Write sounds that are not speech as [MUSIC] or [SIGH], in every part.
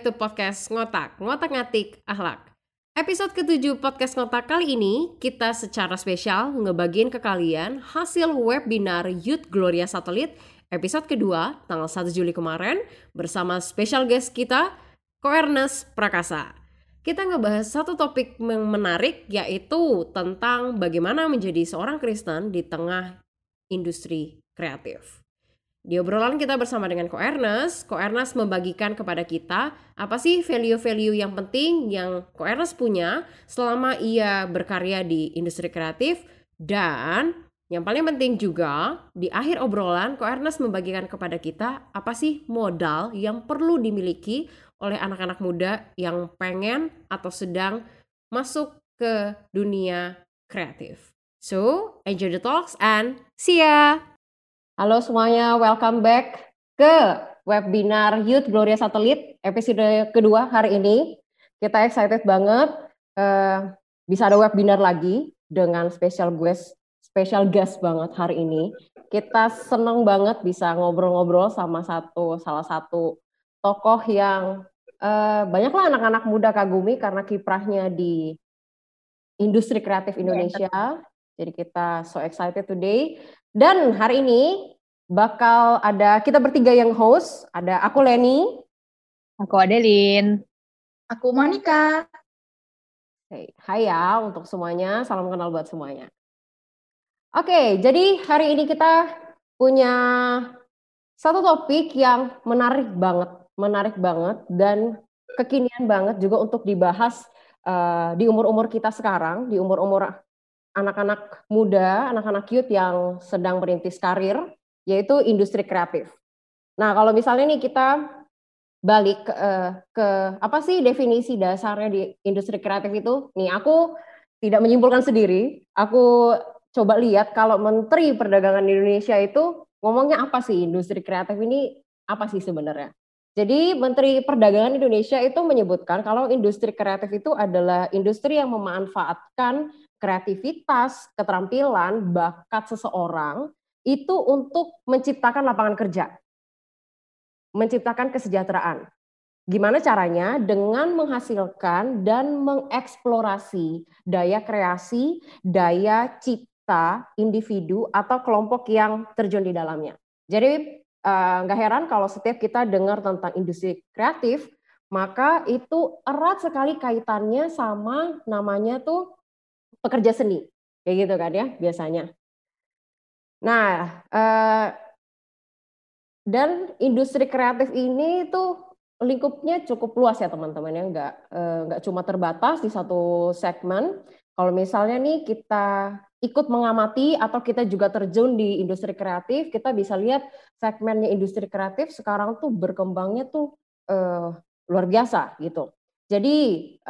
back to podcast Ngotak, Ngotak Ngatik Akhlak. Episode ketujuh podcast Ngotak kali ini, kita secara spesial ngebagiin ke kalian hasil webinar Youth Gloria Satelit episode kedua tanggal 1 Juli kemarin bersama special guest kita, Ko Ernest Prakasa. Kita ngebahas satu topik yang menarik yaitu tentang bagaimana menjadi seorang Kristen di tengah industri kreatif. Di obrolan kita bersama dengan Ko Ernest, Ko Ernest membagikan kepada kita apa sih value-value yang penting yang Ko Ernest punya selama ia berkarya di industri kreatif dan yang paling penting juga di akhir obrolan Ko Ernest membagikan kepada kita apa sih modal yang perlu dimiliki oleh anak-anak muda yang pengen atau sedang masuk ke dunia kreatif. So, enjoy the talks and see ya! Halo semuanya, welcome back ke webinar Youth Gloria Satelit episode kedua hari ini. Kita excited banget uh, bisa ada webinar lagi dengan special guest, special guest banget hari ini. Kita seneng banget bisa ngobrol-ngobrol sama satu salah satu tokoh yang uh, banyaklah anak-anak muda kagumi karena kiprahnya di industri kreatif iya, Indonesia. Jadi kita so excited today. Dan hari ini bakal ada kita bertiga yang host. Ada aku Leni. Aku Adelin. Aku Monica. Hey, hai ya untuk semuanya. Salam kenal buat semuanya. Oke, jadi hari ini kita punya satu topik yang menarik banget, menarik banget dan kekinian banget juga untuk dibahas uh, di umur-umur kita sekarang, di umur-umur anak-anak muda, anak-anak youth yang sedang merintis karir, yaitu industri kreatif. Nah, kalau misalnya nih kita balik ke, uh, ke apa sih definisi dasarnya di industri kreatif itu? Nih, aku tidak menyimpulkan sendiri. Aku coba lihat kalau Menteri Perdagangan Indonesia itu ngomongnya apa sih industri kreatif ini apa sih sebenarnya? Jadi Menteri Perdagangan Indonesia itu menyebutkan kalau industri kreatif itu adalah industri yang memanfaatkan kreativitas, keterampilan, bakat seseorang itu untuk menciptakan lapangan kerja, menciptakan kesejahteraan. Gimana caranya? Dengan menghasilkan dan mengeksplorasi daya kreasi, daya cipta individu atau kelompok yang terjun di dalamnya. Jadi eh, nggak uh, heran kalau setiap kita dengar tentang industri kreatif, maka itu erat sekali kaitannya sama namanya tuh pekerja seni, kayak gitu kan ya biasanya. Nah, uh, dan industri kreatif ini tuh lingkupnya cukup luas ya teman-teman ya, nggak uh, nggak cuma terbatas di satu segmen. Kalau misalnya nih kita ikut mengamati atau kita juga terjun di industri kreatif, kita bisa lihat segmennya industri kreatif sekarang tuh berkembangnya tuh uh, luar biasa gitu. Jadi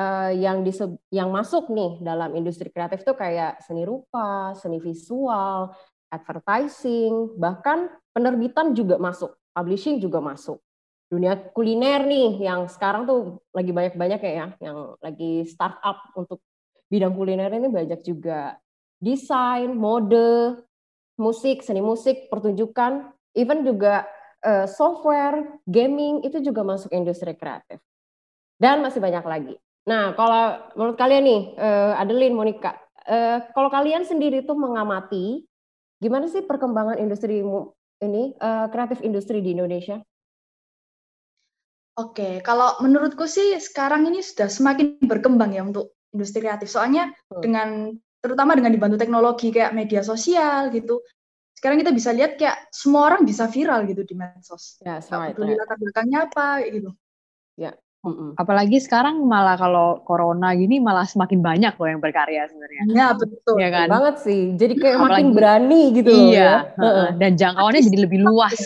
uh, yang diseb yang masuk nih dalam industri kreatif tuh kayak seni rupa, seni visual, advertising, bahkan penerbitan juga masuk, publishing juga masuk. Dunia kuliner nih yang sekarang tuh lagi banyak-banyak ya, yang lagi startup untuk bidang kuliner ini banyak juga. Desain, mode, musik, seni musik, pertunjukan, even juga uh, software, gaming itu juga masuk industri kreatif. Dan masih banyak lagi. Nah, kalau menurut kalian nih, uh, Adeline, Monica, uh, kalau kalian sendiri tuh mengamati Gimana sih perkembangan industri ini uh, kreatif industri di Indonesia? Oke, kalau menurutku sih sekarang ini sudah semakin berkembang ya untuk industri kreatif. Soalnya hmm. dengan terutama dengan dibantu teknologi kayak media sosial gitu. Sekarang kita bisa lihat kayak semua orang bisa viral gitu di medsos. Ya, right, peduli latar belakangnya apa gitu. Ya, Mm-mm. Apalagi sekarang malah kalau corona gini malah semakin banyak loh yang berkarya sebenarnya. Iya betul. Ya kan? Banget sih. Jadi kayak Apalagi, makin berani gitu iya, loh ya. Uh, dan jangkauannya jadi lebih luas.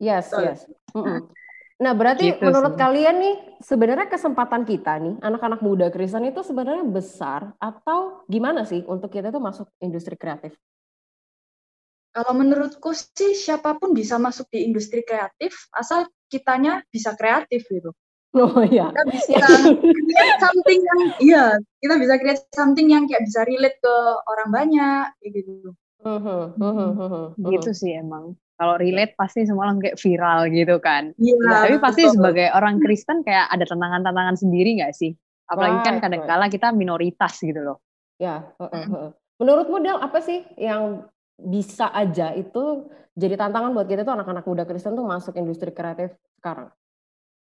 Yes, yes. Mm-mm. [LAUGHS] Nah, berarti gitu menurut sih. kalian nih sebenarnya kesempatan kita nih anak-anak muda Kristen itu sebenarnya besar atau gimana sih untuk kita tuh masuk industri kreatif? Kalau menurutku sih siapa pun bisa masuk di industri kreatif asal kitanya bisa kreatif gitu. Oh iya. Kita bisa create something yang iya, kita bisa create something yang kayak bisa relate ke orang banyak kayak gitu. Uh, uh, uh, uh, uh, gitu sih emang. kalau relate pasti semua orang kayak viral gitu kan. Iya. Tapi pasti betul. sebagai orang Kristen kayak ada tantangan-tantangan sendiri nggak sih? Apalagi kan Right, kadang-kala kita minoritas gitu loh. Ya, heeh, heeh. Menurutmu Del apa sih yang bisa aja itu jadi tantangan buat kita tuh anak-anak muda Kristen tuh masuk industri kreatif sekarang?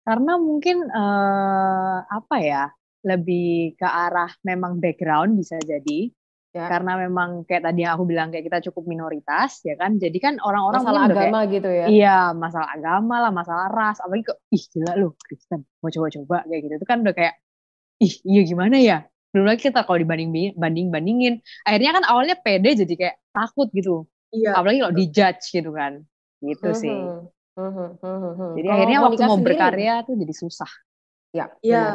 Karena mungkin eh, apa ya, lebih ke arah memang background bisa jadi. Ya. Karena memang kayak tadi yang aku bilang kayak kita cukup minoritas ya kan. Jadi kan orang-orang Masalah udah kayak, agama gitu ya? Iya, masalah agama lah, masalah ras. Apalagi kok, ih gila lu Kristen, mau coba-coba kayak gitu. Itu kan udah kayak, ih iya gimana ya? Belum lagi kita kalau dibanding banding bandingin, akhirnya kan awalnya pede jadi kayak takut gitu. Iya. Apalagi kalau dijudge gitu kan. Gitu sih. Jadi Kalau akhirnya waktu mau sendiri? berkarya tuh jadi susah. Ya. Iya.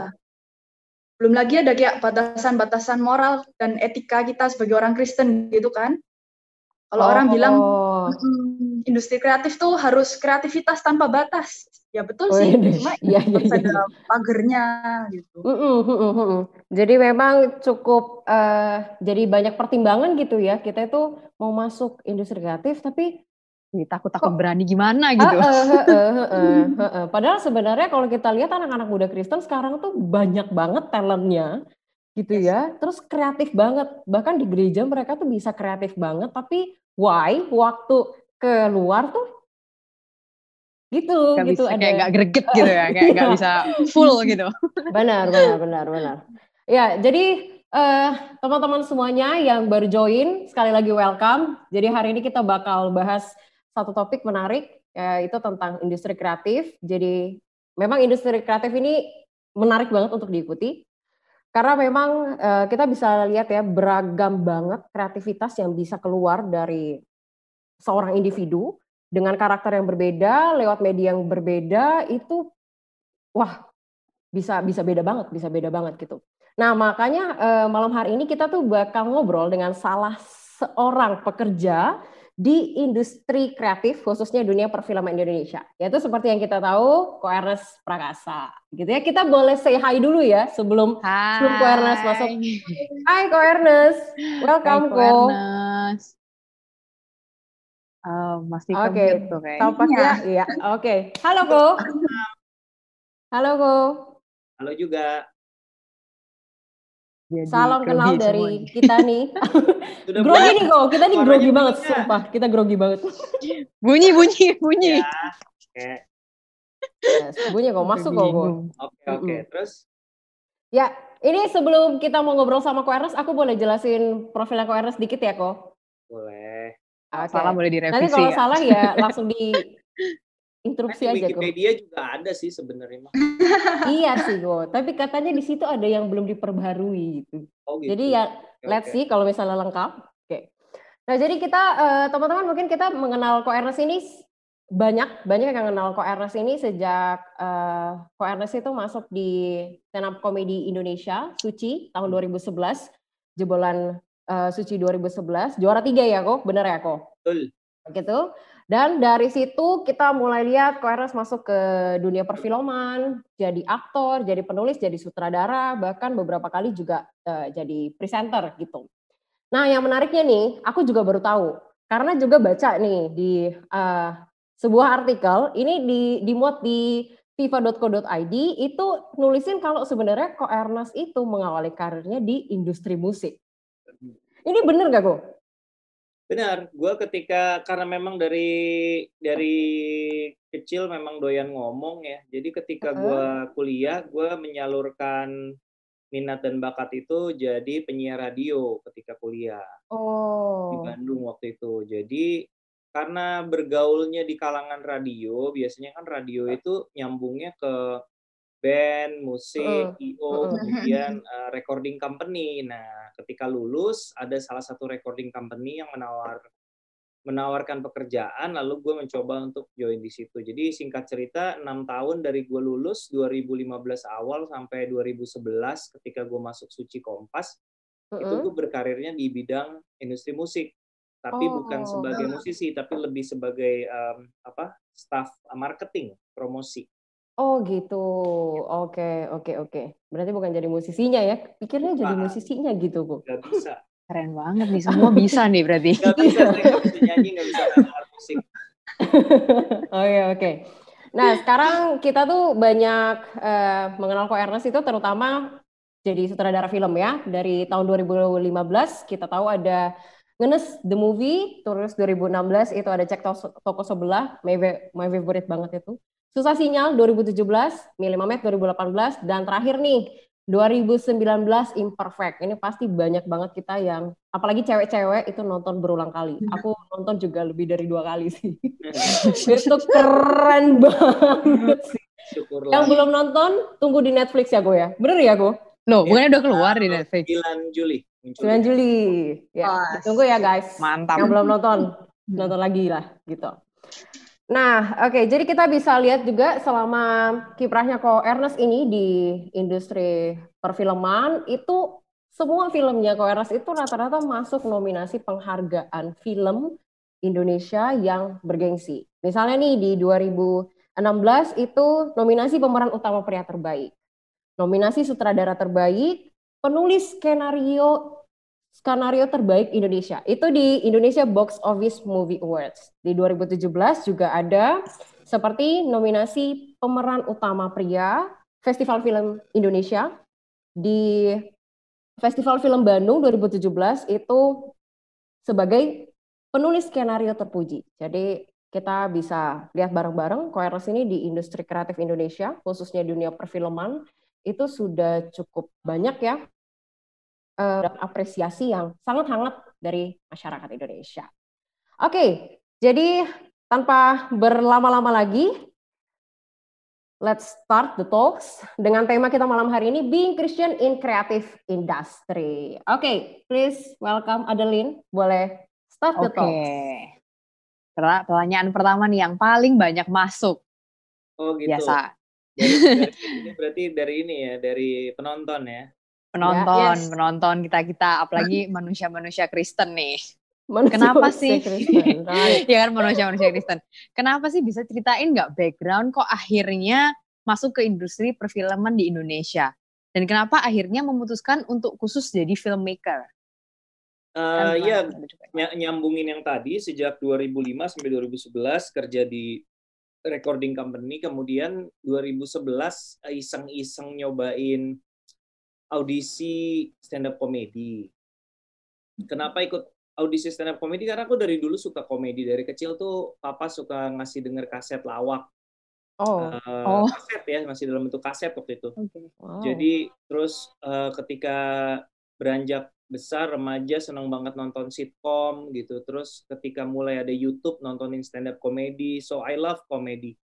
Belum lagi ada kayak batasan-batasan moral dan etika kita sebagai orang Kristen gitu kan. Kalau orang bilang Oh. "Mm, industri kreatif tuh harus kreativitas tanpa batas. Ya betul Oh, sih, iya, cuma [LAUGHS] iya, iya, iya. ada pagernya gitu. Jadi memang cukup eh, jadi banyak pertimbangan gitu ya. Kita itu mau masuk industri kreatif tapi takut-takut berani gimana gitu. Heeh, heeh, heeh, [LAUGHS] heeh. Padahal sebenarnya kalau kita lihat anak-anak muda Kristen sekarang tuh banyak banget talentnya gitu ya. Terus kreatif banget. Bahkan di gereja mereka tuh bisa kreatif banget. Tapi why waktu keluar tuh gitu Gak gitu bisa, ada kayak gak greget [LAUGHS] gitu ya. Kayak gak bisa full [LAUGHS] gitu. benar benar benar benar. Ya jadi eh, teman-teman semuanya yang baru join sekali lagi welcome. Jadi hari ini kita bakal bahas satu topik menarik yaitu tentang industri kreatif. Jadi memang industri kreatif ini menarik banget untuk diikuti karena memang eh, kita bisa lihat ya beragam banget kreativitas yang bisa keluar dari seorang individu dengan karakter yang berbeda lewat media yang berbeda itu wah bisa bisa beda banget bisa beda banget gitu. Nah makanya eh, malam hari ini kita tuh bakal ngobrol dengan salah seorang pekerja di industri kreatif khususnya dunia perfilman Indonesia yaitu seperti yang kita tahu Ko Ernest Prakasa gitu ya kita boleh say hi dulu ya sebelum Hai. Sebelum Ko Ernest masuk. Hai Ko Ernest welcome Hai, Ko Ko Ernest. Oh, masih Oke, tuh kayaknya. tampaknya iya oke halo Ko halo Ko Halo juga. Jadi salam kenal dari kita nih [LAUGHS] Sudah grogi banyak nih kok kita nih grogi banget beda. sumpah kita grogi banget [LAUGHS] Bunyi, bunyi, bunyi. ya. Oke, Yes, bunyi kok masuk kok oke, oke. Terus ya ini sebelum kita mau ngobrol sama Ko Ernest aku boleh jelasin profilnya Ko Ernest dikit ya Ko boleh. Oke. Salah boleh nanti direvisi kalau ya. salah ya [LAUGHS] langsung di interupsi Kan aja Wikipedia juga ada sih sebenarnya [LAUGHS] iya sih Ko tapi katanya di situ ada yang belum diperbarui gitu Oh gitu. jadi ya Oke, let's oke. see kalau misalnya lengkap. Oke. Nah, jadi kita eh, teman-teman mungkin kita mengenal Ko Ernest ini banyak banyak yang kenal Ko Ernest ini sejak eh, Ko Ernest itu masuk di stand up comedy Indonesia Suci tahun 2011 jebolan eh, Suci 2011 juara tiga ya kok bener ya kok Betul. gitu dan dari situ kita mulai lihat Ko Ernest masuk ke dunia perfilman jadi aktor jadi penulis jadi sutradara bahkan beberapa kali juga eh, jadi presenter gitu. Nah yang menariknya nih aku juga baru tahu. Karena juga baca nih di eh, sebuah artikel ini di dimuat di fifa.co.id itu nulisin kalau sebenarnya Ko Ernest itu mengawali karirnya di industri musik. Ini bener gak kok Benar, gue ketika karena memang dari dari kecil memang doyan ngomong ya. Jadi ketika Heeh. gue kuliah, gue menyalurkan minat dan bakat itu jadi penyiar radio ketika kuliah di oh Bandung waktu itu. Jadi karena bergaulnya di kalangan radio, biasanya kan radio itu nyambungnya ke band, musik, IO, Mm-mm. [LAUGHS] kemudian eh, recording company. Nah, ketika lulus ada salah satu recording company yang menawar menawarkan pekerjaan, lalu gue mencoba untuk join di situ. Jadi singkat cerita, enam tahun dari gue lulus 2015 awal sampai 2011 ketika gue masuk Suci Kompas, itu Mm-mm. gue berkarirnya di bidang industri musik. Tapi bukan Oh. sebagai musisi, tapi lebih sebagai em, apa staff marketing, promosi. Oh gitu, oke oke oke. Berarti bukan jadi musisinya ya? Pikirnya jadi musisinya gitu kok. Gak bisa, Keren banget nih, semua bisa nih berarti. gak [LAUGHS] bisa, nggak bisa nyanyi, gak bisa musik. Oke oke. Nah sekarang kita tuh banyak uh, mengenal Ko Ernest itu terutama jadi sutradara film ya. Dari tahun 2015 kita tahu ada Ngenes The Movie, terus 2016 itu ada Cek Toko Sebelah, my, my favorite banget itu. Susah Sinyal 2017, Milih Mamet 2018, dan terakhir nih 2019 Imperfect. Ini pasti banyak banget kita yang, apalagi cewek-cewek itu nonton berulang kali. Aku nonton juga lebih dari dua kali sih. itu keren banget sih. Syukurlah. Yang belum nonton, tunggu di Netflix ya gue ya. Bener ya gue? Loh, ya, bukannya udah keluar di Netflix? 9 Juli. 9 Juli. Ya, oh, tunggu ya guys. Mantap. Yang belum nonton, hmm. nonton lagi lah gitu. Nah, oke, okay, jadi kita bisa lihat juga selama kiprahnya Ko Ernest ini di industri perfilman itu semua filmnya Ko Ernest itu rata-rata masuk nominasi penghargaan film Indonesia yang bergengsi. Misalnya nih di 2016 itu nominasi pemeran utama pria terbaik nominasi sutradara terbaik, penulis skenario skenario terbaik Indonesia. Itu di Indonesia Box Office Movie Awards. Di 2017 juga ada seperti nominasi pemeran utama pria Festival Film Indonesia di Festival Film Bandung 2017 itu sebagai penulis skenario terpuji. Jadi kita bisa lihat bareng-bareng Koeros ini di industri kreatif Indonesia, khususnya dunia perfilman, itu sudah cukup banyak ya uh, apresiasi yang sangat hangat dari masyarakat Indonesia. Oke, jadi tanpa berlama-lama lagi, let's start the talks dengan tema kita malam hari ini Being Christian in Creative Industry. Oke, okay, please welcome Adeline. Boleh start the okay. talks. Pertanyaan pertama nih yang paling banyak masuk. Oh gitu. Biasa ini [LAUGHS] berarti dari ini ya, dari penonton ya. Penonton, ya, yes. penonton kita kita, apalagi [LAUGHS] manusia-manusia Kristen nih. Manusia Kenapa sih? [LAUGHS] ya kan manusia-manusia Kristen. Kenapa sih bisa ceritain nggak background kok akhirnya masuk ke industri perfilman di Indonesia? Dan kenapa akhirnya memutuskan untuk khusus jadi filmmaker? Uh, kan ya, nyambungin yang tadi sejak 2005 sampai 2011 kerja di recording company kemudian 2011 iseng-iseng nyobain audisi stand up comedy. Kenapa ikut audisi stand up comedy? Karena aku dari dulu suka komedi. Dari kecil tuh papa suka ngasih denger kaset lawak. Oh. Uh, oh. Kaset ya, masih dalam bentuk kaset waktu itu. Okay. Wow. Jadi terus uh, ketika beranjak besar remaja senang banget nonton sitkom gitu terus ketika mulai ada YouTube nontonin stand up comedy so I love comedy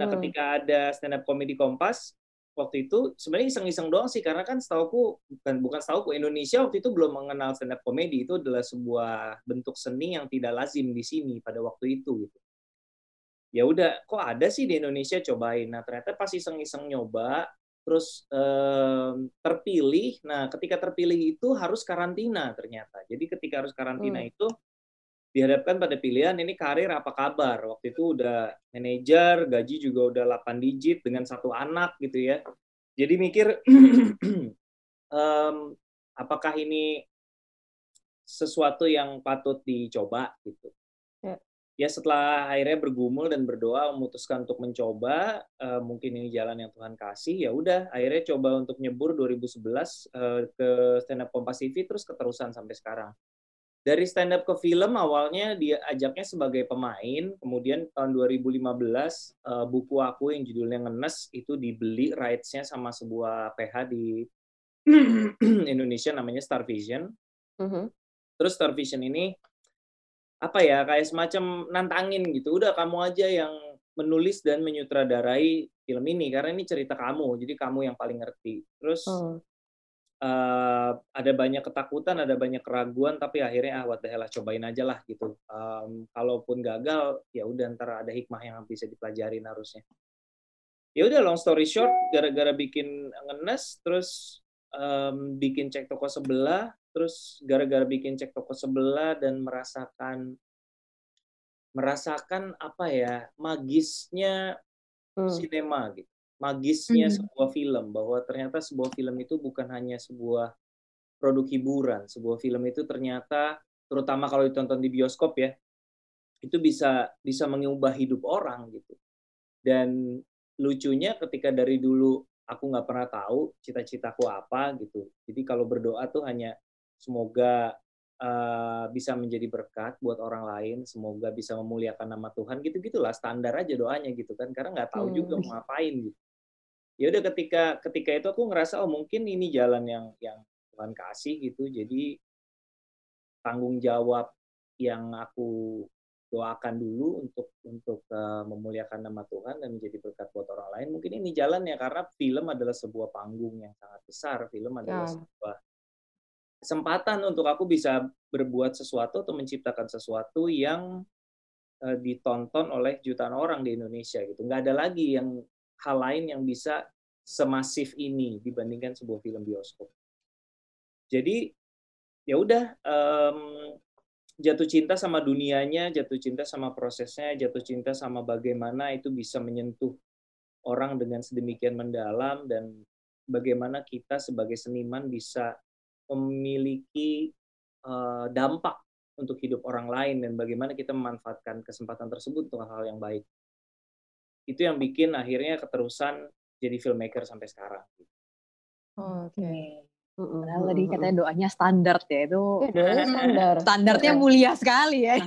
nah hmm. ketika ada stand up comedy Kompas waktu itu sebenarnya iseng-iseng doang sih karena kan setauku bukan bukan setauku Indonesia waktu itu belum mengenal stand up comedy itu adalah sebuah bentuk seni yang tidak lazim di sini pada waktu itu gitu ya udah kok ada sih di Indonesia cobain nah ternyata pas iseng-iseng nyoba terus um, terpilih. Nah, ketika terpilih itu harus karantina ternyata. Jadi ketika harus karantina hmm. itu dihadapkan pada pilihan ini karir apa kabar. Waktu itu udah manajer, gaji juga udah 8 digit dengan satu anak gitu ya. Jadi mikir [CLEARS THROAT] um, apakah ini sesuatu yang patut dicoba gitu ya setelah akhirnya bergumul dan berdoa memutuskan untuk mencoba uh, mungkin ini jalan yang Tuhan kasih ya udah akhirnya coba untuk nyebur 2011 uh, eh, ke stand up Kompas TV terus keterusan sampai sekarang dari stand up ke film awalnya dia ajaknya sebagai pemain. Kemudian tahun 2015 uh, eh, buku aku yang judulnya Ngenes itu dibeli rights-nya sama sebuah PH di [CLEARS THROAT] Indonesia namanya Star Vision. Uh -huh. terus Star Vision ini apa ya kayak semacam nantangin gitu. Udah kamu aja yang menulis dan menyutradarai film ini karena ini cerita kamu. Jadi kamu yang paling ngerti. Terus hmm. Uh, ada banyak ketakutan ada banyak keraguan tapi akhirnya ah what the hell lah cobain aja lah gitu. Um, kalaupun gagal ya udah ntar ada hikmah yang bisa dipelajarin harusnya. Ya udah long story short gara-gara bikin ngenes terus um, bikin cek toko sebelah terus gara-gara bikin cek toko sebelah dan merasakan merasakan apa ya magisnya hmm. sinema gitu magisnya hmm. sebuah film bahwa ternyata sebuah film itu bukan hanya sebuah produk hiburan sebuah film itu ternyata terutama kalau ditonton di bioskop ya itu bisa bisa mengubah hidup orang gitu dan lucunya ketika dari dulu aku nggak pernah tahu cita-citaku apa gitu jadi kalau berdoa tuh hanya semoga uh, bisa menjadi berkat buat orang lain semoga bisa memuliakan nama Tuhan gitu gitulah standar aja doanya gitu kan karena nggak tahu hmm. juga mau ngapain gitu ya udah ketika ketika itu aku ngerasa oh mungkin ini jalan yang yang Tuhan kasih gitu jadi tanggung jawab yang aku doakan dulu untuk untuk uh, memuliakan nama Tuhan dan menjadi berkat buat orang lain. Mungkin ini jalan ya karena film adalah sebuah panggung yang sangat besar. Film adalah ya. sebuah kesempatan untuk aku bisa berbuat sesuatu atau menciptakan sesuatu yang uh, ditonton oleh jutaan orang di Indonesia gitu. Nggak ada lagi yang hal lain yang bisa semasif ini dibandingkan sebuah film bioskop. Jadi ya udah um, jatuh cinta sama dunianya, jatuh cinta sama prosesnya, jatuh cinta sama bagaimana itu bisa menyentuh orang dengan sedemikian mendalam dan bagaimana kita sebagai seniman bisa memiliki uh, dampak untuk hidup orang lain dan bagaimana kita memanfaatkan kesempatan tersebut untuk hal-hal yang baik. Itu yang bikin akhirnya keterusan jadi filmmaker sampai sekarang. Oke. Okay. Padahal tadi katanya doanya standar ya itu. Ya, standar. Standarnya mulia sekali ya.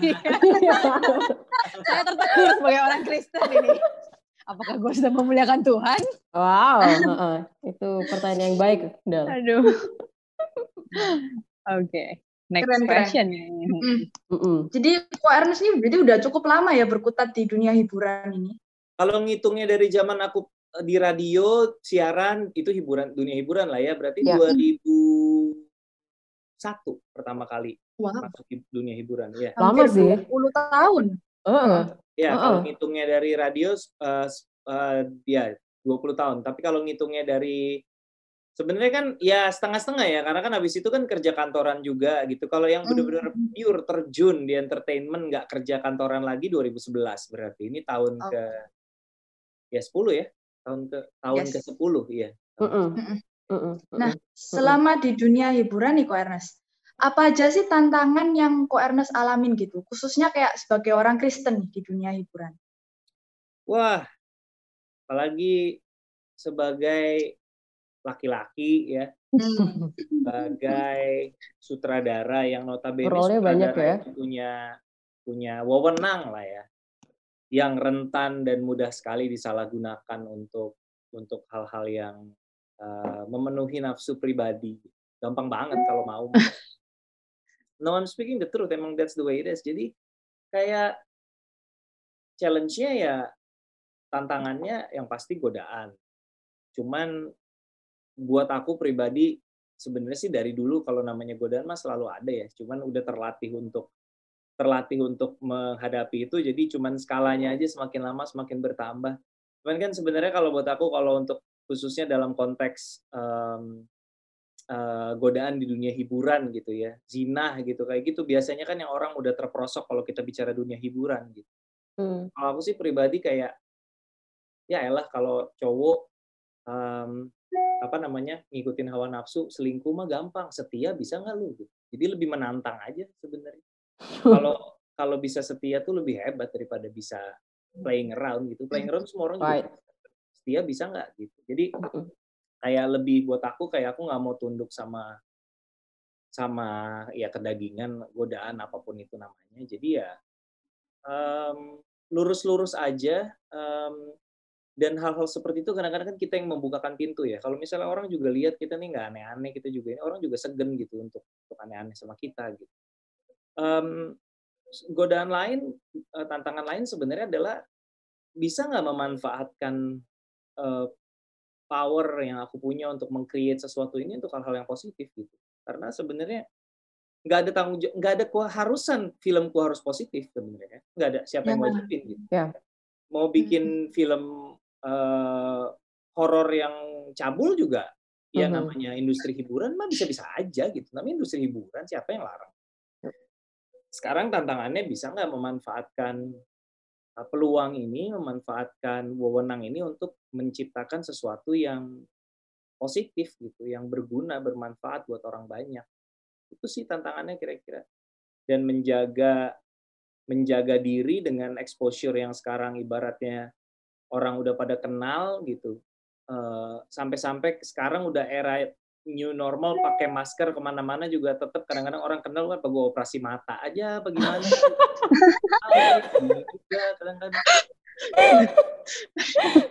[LAUGHS] Saya tertegur sebagai orang Kristen ini. Apakah gue sudah memuliakan Tuhan? Wow, itu pertanyaan yang baik, Dal. Aduh. [LAUGHS] Oke, okay. next keren, question. Keren. Mm -mm. Jadi, Ko Ernest ini berarti udah cukup lama ya berkutat di dunia hiburan ini? Kalau ngitungnya dari zaman aku Eh, di radio siaran itu hiburan dunia hiburan lah ya berarti ya. 2001 pertama kali wow. masuk dunia hiburan ya lama sih 10 tahun uh. ya uh -uh. kalau ngitungnya dari radio uh, uh, ya 20 tahun tapi kalau ngitungnya dari sebenarnya kan ya setengah-setengah ya karena kan habis itu kan kerja kantoran juga gitu kalau yang benar-benar hmm. pure terjun di entertainment nggak kerja kantoran lagi 2011 berarti ini tahun oh. ke ya 10 ya tahun ke tahun yes. ke sepuluh iya. Nah, selama di dunia hiburan nih Ko Ernest, apa aja sih tantangan yang Ko Ernest alamin gitu, khususnya kayak sebagai orang Kristen di dunia hiburan? Wah, apalagi sebagai laki-laki ya, hmm. sebagai sutradara yang notabene sutradara banyak ya. punya punya wewenang lah ya yang rentan dan mudah sekali disalahgunakan untuk untuk hal-hal yang uh, memenuhi nafsu pribadi. Gampang banget kalau mau. [LAUGHS] no, I'm speaking the truth. Emang that's the way it is. Jadi kayak challenge-nya ya tantangannya yang pasti godaan. Cuman buat aku pribadi sebenarnya sih dari dulu kalau namanya godaan mah selalu ada ya. Cuman udah terlatih untuk terlatih untuk menghadapi itu jadi cuman skalanya aja semakin lama semakin bertambah cuman kan sebenarnya kalau buat aku kalau untuk khususnya dalam konteks um, uh, godaan di dunia hiburan gitu ya zina gitu kayak gitu biasanya kan yang orang udah terprosok kalau kita bicara dunia hiburan gitu hmm. kalau aku sih pribadi kayak ya elah kalau cowok um, apa namanya ngikutin hawa nafsu selingkuh mah gampang setia bisa nggak lu gitu. jadi lebih menantang aja sebenarnya kalau kalau bisa setia tuh lebih hebat daripada bisa playing around gitu. Playing around semua orang juga setia bisa nggak gitu? Jadi kayak lebih buat aku kayak aku nggak mau tunduk sama sama ya kedagingan godaan apa pun itu namanya. Jadi ya um, lurus-lurus aja um, dan hal-hal seperti itu kadang-kadang kan kita yang membukakan pintu ya. Kalau misalnya orang juga lihat kita nih nggak aneh-aneh kita juga ini orang juga segen gitu untuk untuk aneh-aneh sama kita gitu um, godaan lain, uh, tantangan lain sebenarnya adalah bisa nggak memanfaatkan uh, power yang aku punya untuk mengcreate sesuatu ini untuk hal-hal yang positif gitu. Karena sebenarnya nggak ada tanggung jawab, nggak ada keharusan filmku harus positif sebenarnya, nggak ada siapa yang ya. wajibin gitu. Ya. Mau bikin hmm. film uh, horor yang cabul juga, ya hmm. namanya industri hiburan mah bisa-bisa aja gitu. Namanya industri hiburan, siapa yang larang? Sekarang tantangannya bisa nggak memanfaatkan peluang ini, memanfaatkan wewenang ini untuk menciptakan sesuatu yang positif gitu, yang berguna, bermanfaat buat orang banyak. Itu sih tantangannya kira-kira. Dan menjaga menjaga diri dengan exposure yang sekarang ibaratnya orang udah pada kenal gitu. Sampai-sampai sekarang udah era new normal pakai masker ke mana-mana juga tetap kadang-kadang orang kenal kan gue operasi mata aja bagaimana juga [LAUGHS] kadang-kadang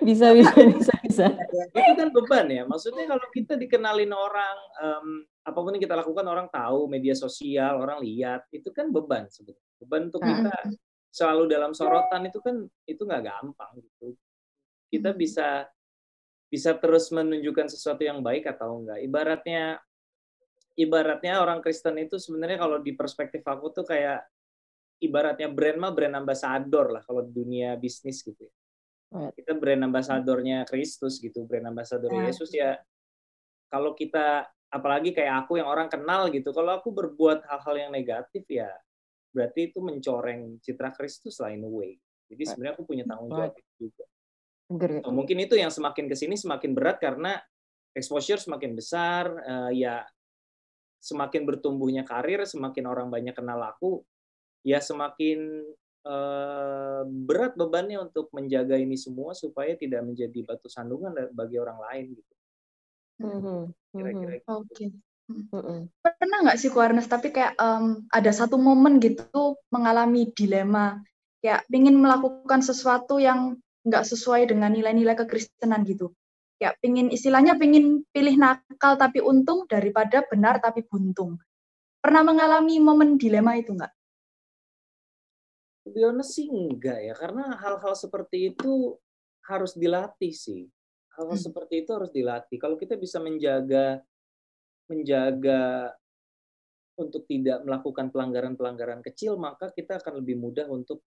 bisa bisa bisa bisa. Itu kan beban ya. Maksudnya kalau kita dikenalin orang um, apa pun yang kita lakukan orang tahu media sosial orang lihat itu kan beban sebetulnya beban untuk kita selalu dalam sorotan itu kan itu nggak gampang gitu. Kita bisa bisa terus menunjukkan sesuatu yang baik atau enggak. Ibaratnya ibaratnya orang Kristen itu sebenarnya kalau di perspektif aku tuh kayak ibaratnya brand mah brand ambassador lah kalau di dunia bisnis gitu ya. Kita brand ambasadornya Kristus gitu, brand ambasador Yesus ya. Kalau kita apalagi kayak aku yang orang kenal gitu, kalau aku berbuat hal-hal yang negatif ya berarti itu mencoreng citra Kristus lah in a way. Jadi sebenarnya aku punya tanggung jawab itu juga. Oh, mungkin itu yang semakin ke sini semakin berat karena exposure semakin besar, uh, ya semakin bertumbuhnya karir, semakin orang banyak kenal aku, ya semakin uh, berat bebannya untuk menjaga ini semua supaya tidak menjadi batu sandungan bagi orang lain gitu. Mm-hmm. Kira-kira. Gitu. Oke. Okay. Mm-hmm. Pernah nggak sih Kuarnes tapi kayak um, ada satu momen gitu mengalami dilema kayak ingin melakukan sesuatu yang nggak sesuai dengan nilai-nilai kekristenan gitu. Ya, pingin istilahnya pingin pilih nakal tapi untung daripada benar tapi buntung. Pernah mengalami momen dilema itu nggak? To sih enggak ya, karena hal-hal seperti itu harus dilatih sih. Hal-hal hmm. seperti itu harus dilatih. Kalau kita bisa menjaga menjaga untuk tidak melakukan pelanggaran-pelanggaran kecil, maka kita akan lebih mudah untuk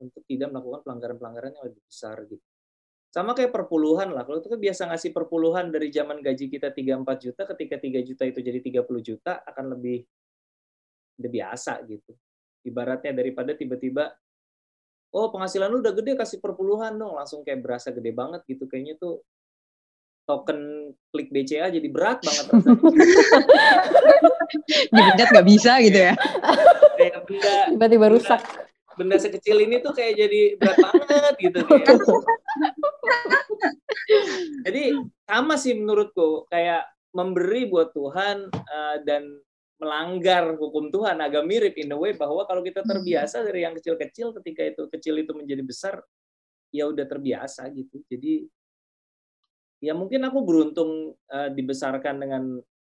untuk tidak melakukan pelanggaran-pelanggaran yang lebih besar gitu. Sama kayak perpuluhan lah. Kalau kita biasa ngasih perpuluhan dari zaman gaji kita 3-4 juta, ketika 3 juta itu jadi 30 juta, akan lebih udah biasa gitu. Ibaratnya daripada tiba-tiba, oh penghasilan lu udah gede, kasih perpuluhan dong. Langsung kayak berasa gede banget gitu. Kayaknya tuh token klik BCA jadi berat banget rasanya. [LAUGHS] Dipencet nggak bisa gitu ya. Tiba-tiba rusak benda sekecil ini tuh kayak jadi berat banget gitu jadi sama sih menurutku kayak memberi buat Tuhan uh, dan melanggar hukum Tuhan agak mirip in the way bahwa kalau kita terbiasa dari yang kecil-kecil ketika itu kecil itu menjadi besar ya udah terbiasa gitu. Jadi ya mungkin aku beruntung uh, dibesarkan dengan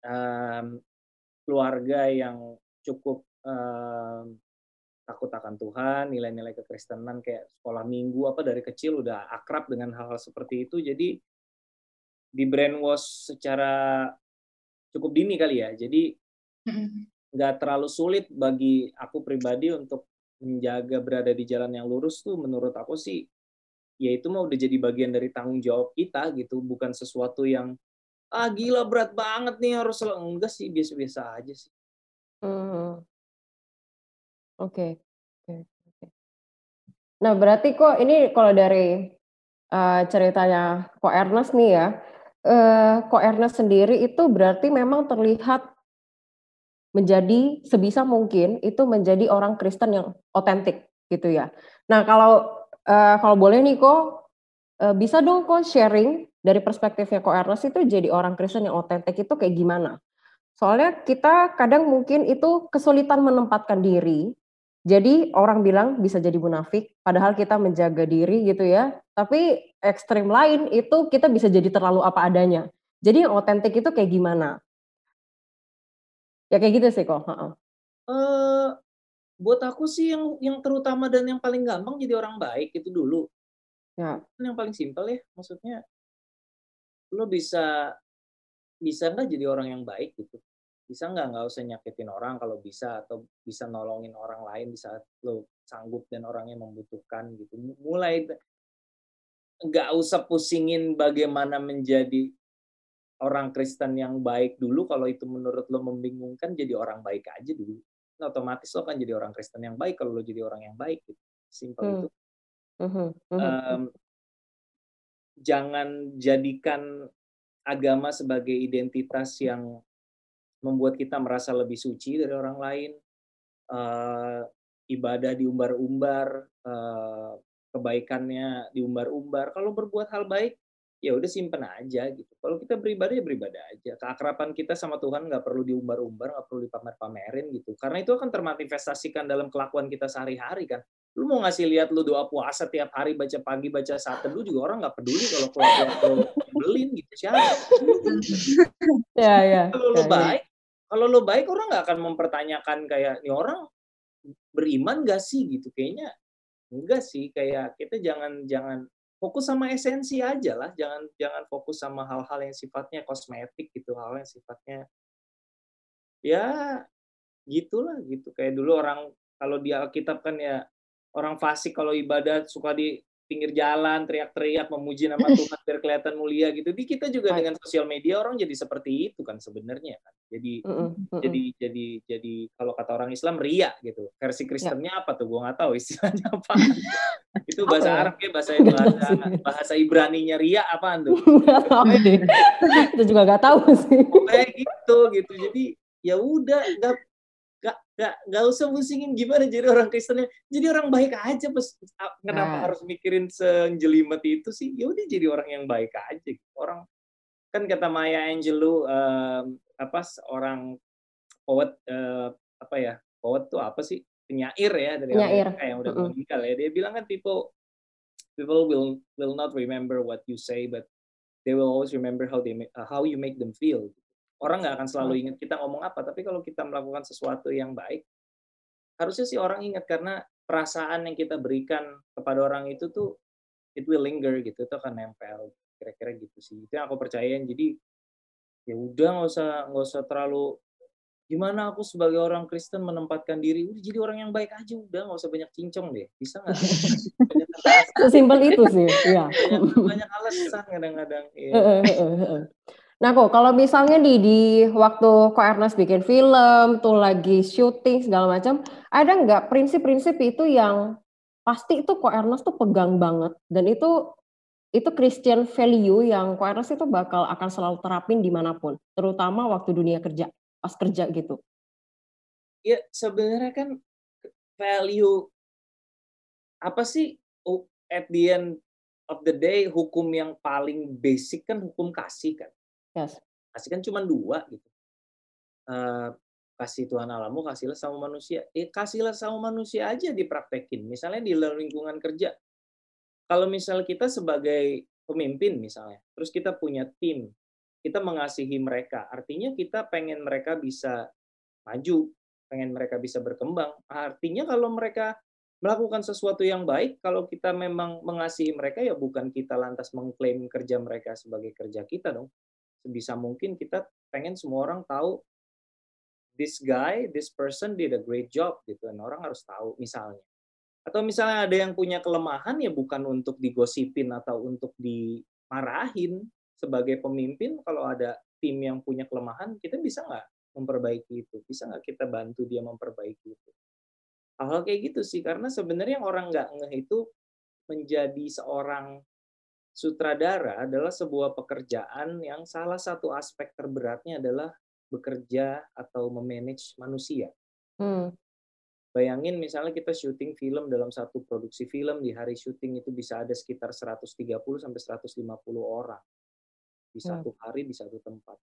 uh, keluarga yang cukup uh, takut akan Tuhan, nilai-nilai kekristenan kayak sekolah minggu apa dari kecil udah akrab dengan hal-hal seperti itu. Jadi di brainwash secara cukup dini kali ya. Jadi nggak terlalu sulit bagi aku pribadi untuk menjaga berada di jalan yang lurus tuh menurut aku sih ya itu mau udah jadi bagian dari tanggung jawab kita gitu bukan sesuatu yang ah gila berat banget nih harus enggak sih biasa-biasa aja sih. Hmm. Oke oke. Nah, berarti kok ini kalau dari, uh, ceritanya Ko Ernest nih ya, uh, Ko Ernest sendiri itu berarti memang terlihat menjadi sebisa mungkin itu menjadi orang Kristen yang otentik gitu ya. Nah kalau, uh, kalau boleh nih kok, uh, bisa dong kok sharing dari perspektifnya Ko Ernest itu jadi orang Kristen yang otentik itu kayak gimana? Soalnya kita kadang mungkin itu kesulitan menempatkan diri jadi orang bilang bisa jadi munafik, padahal kita menjaga diri gitu ya. Tapi ekstrim lain itu kita bisa jadi terlalu apa adanya. Jadi yang otentik itu kayak gimana? Ya kayak gitu sih kok. Uh, buat aku sih yang yang terutama dan yang paling gampang jadi orang baik itu dulu. Ya. Yang paling simpel ya, maksudnya lo bisa bisa nggak jadi orang yang baik gitu bisa nggak? Nggak usah nyakitin orang kalau bisa atau bisa nolongin orang lain di saat lo sanggup dan orangnya membutuhkan gitu. Mulai nggak usah pusingin bagaimana menjadi orang Kristen yang baik dulu. Kalau itu menurut lo membingungkan jadi orang baik aja dulu. Nah, otomatis lo kan jadi orang Kristen yang baik kalau lo jadi orang yang baik gitu. Simpel hmm. itu. Um, jangan jadikan agama sebagai identitas yang membuat kita merasa lebih suci dari orang lain. Uh, ibadah diumbar-umbar, uh, kebaikannya diumbar-umbar. Kalau berbuat hal baik, ya udah simpen aja gitu. Kalau kita beribadah ya beribadah aja. Keakraban kita sama Tuhan nggak perlu diumbar-umbar, nggak perlu dipamer-pamerin gitu. Karena itu akan termanifestasikan dalam kelakuan kita sehari-hari kan. Lu mau ngasih lihat lu doa puasa tiap hari baca pagi baca saat teduh juga orang nggak peduli kalau kelakuan lu belin gitu siapa. [LAUGHS] ya ya. Kalau lu ya, ya. baik, kalau lu baik orang nggak akan mempertanyakan kayak ini orang beriman gak sih? Gitu. Kayaknya enggak sih. Kayak kita jangan jangan fokus sama esensi aja lah. Jangan jangan fokus sama hal-hal yang sifatnya kosmetik gitu hal yang sifatnya ya gitulah gitu. Kayak dulu orang kalau di Alkitab kan ya orang fasik kalau ibadah suka di pinggir jalan teriak-teriak memuji nama [LAUGHS] Tuhan biar kelihatan mulia gitu. Di kita juga dengan sosial media orang jadi seperti itu kan sebenarnya kan. Jadi mm -mm. jadi jadi jadi kalau kata orang Islam ria gitu. Versi Kristennya ya. apa tuh? Gua nggak tahu istilahnya apa. [LAUGHS] itu bahasa ya? Arab ya bahasa bahasa, bahasa Ibrani-nya ria apaan tuh? itu juga nggak tahu sih. Kayak gitu gitu. Jadi ya udah nggak nggak nggak usah musingin gimana jadi orang Kristennya jadi orang baik aja pas kenapa nah. harus mikirin senjelimet itu sih ya udah jadi orang yang baik aja orang kan kata Maya Angelou um, apa orang poet uh, apa ya poet tuh apa sih penyair ya dari penyair. Amerika yang udah uh-uh. meninggal ya dia bilang kan people people will will not remember what you say but they will always remember how they make, uh, how you make them feel Orang nggak akan selalu ingat kita ngomong apa, tapi kalau kita melakukan sesuatu yang baik, harusnya sih orang ingat karena perasaan yang kita berikan kepada orang itu tuh it will linger gitu, itu akan nempel. Kira-kira gitu sih. Itu yang aku percayain. Jadi ya udah nggak usah nggak usah terlalu gimana aku sebagai orang Kristen menempatkan diri udah jadi orang yang baik aja udah nggak usah banyak cincong deh bisa nggak [LAUGHS] sesimpel itu sih ya banyak, banyak alasan kadang-kadang ya. Nah kok kalau misalnya di di waktu Ko Ernest bikin film tuh lagi syuting segala macam, ada nggak prinsip-prinsip itu yang pasti itu Ko Ernest tuh pegang banget dan itu itu Christian value yang Ko Ernest itu bakal akan selalu terapin di mana pun, terutama waktu dunia kerja, pas kerja gitu. Ya sebenarnya kan value apa sih at the end of the day hukum yang paling basic kan hukum kasih kan Yes. Kasih kan cuma dua gitu. Uh, kasih Tuhan alamu, kasihlah sama manusia. Eh, kasihlah sama manusia aja dipraktekin. Misalnya di lingkungan kerja. Kalau misal kita sebagai pemimpin misalnya, terus kita punya tim, kita mengasihi mereka. Artinya kita pengen mereka bisa maju, pengen mereka bisa berkembang. Artinya kalau mereka melakukan sesuatu yang baik, kalau kita memang mengasihi mereka, ya bukan kita lantas mengklaim kerja mereka sebagai kerja kita dong sebisa mungkin kita pengen semua orang tahu this guy, this person did a great job gitu. Dan orang harus tahu misalnya. Atau misalnya ada yang punya kelemahan ya bukan untuk digosipin atau untuk dimarahin sebagai pemimpin kalau ada tim yang punya kelemahan kita bisa nggak memperbaiki itu bisa nggak kita bantu dia memperbaiki itu hal-hal kayak gitu sih karena sebenarnya orang nggak ngeh itu menjadi seorang sutradara adalah sebuah pekerjaan yang salah satu aspek terberatnya adalah bekerja atau memanage manusia. Hmm. Bayangin misalnya kita syuting film dalam satu produksi film di hari syuting itu bisa ada sekitar 130 sampai 150 orang di hmm. satu hari di satu tempat.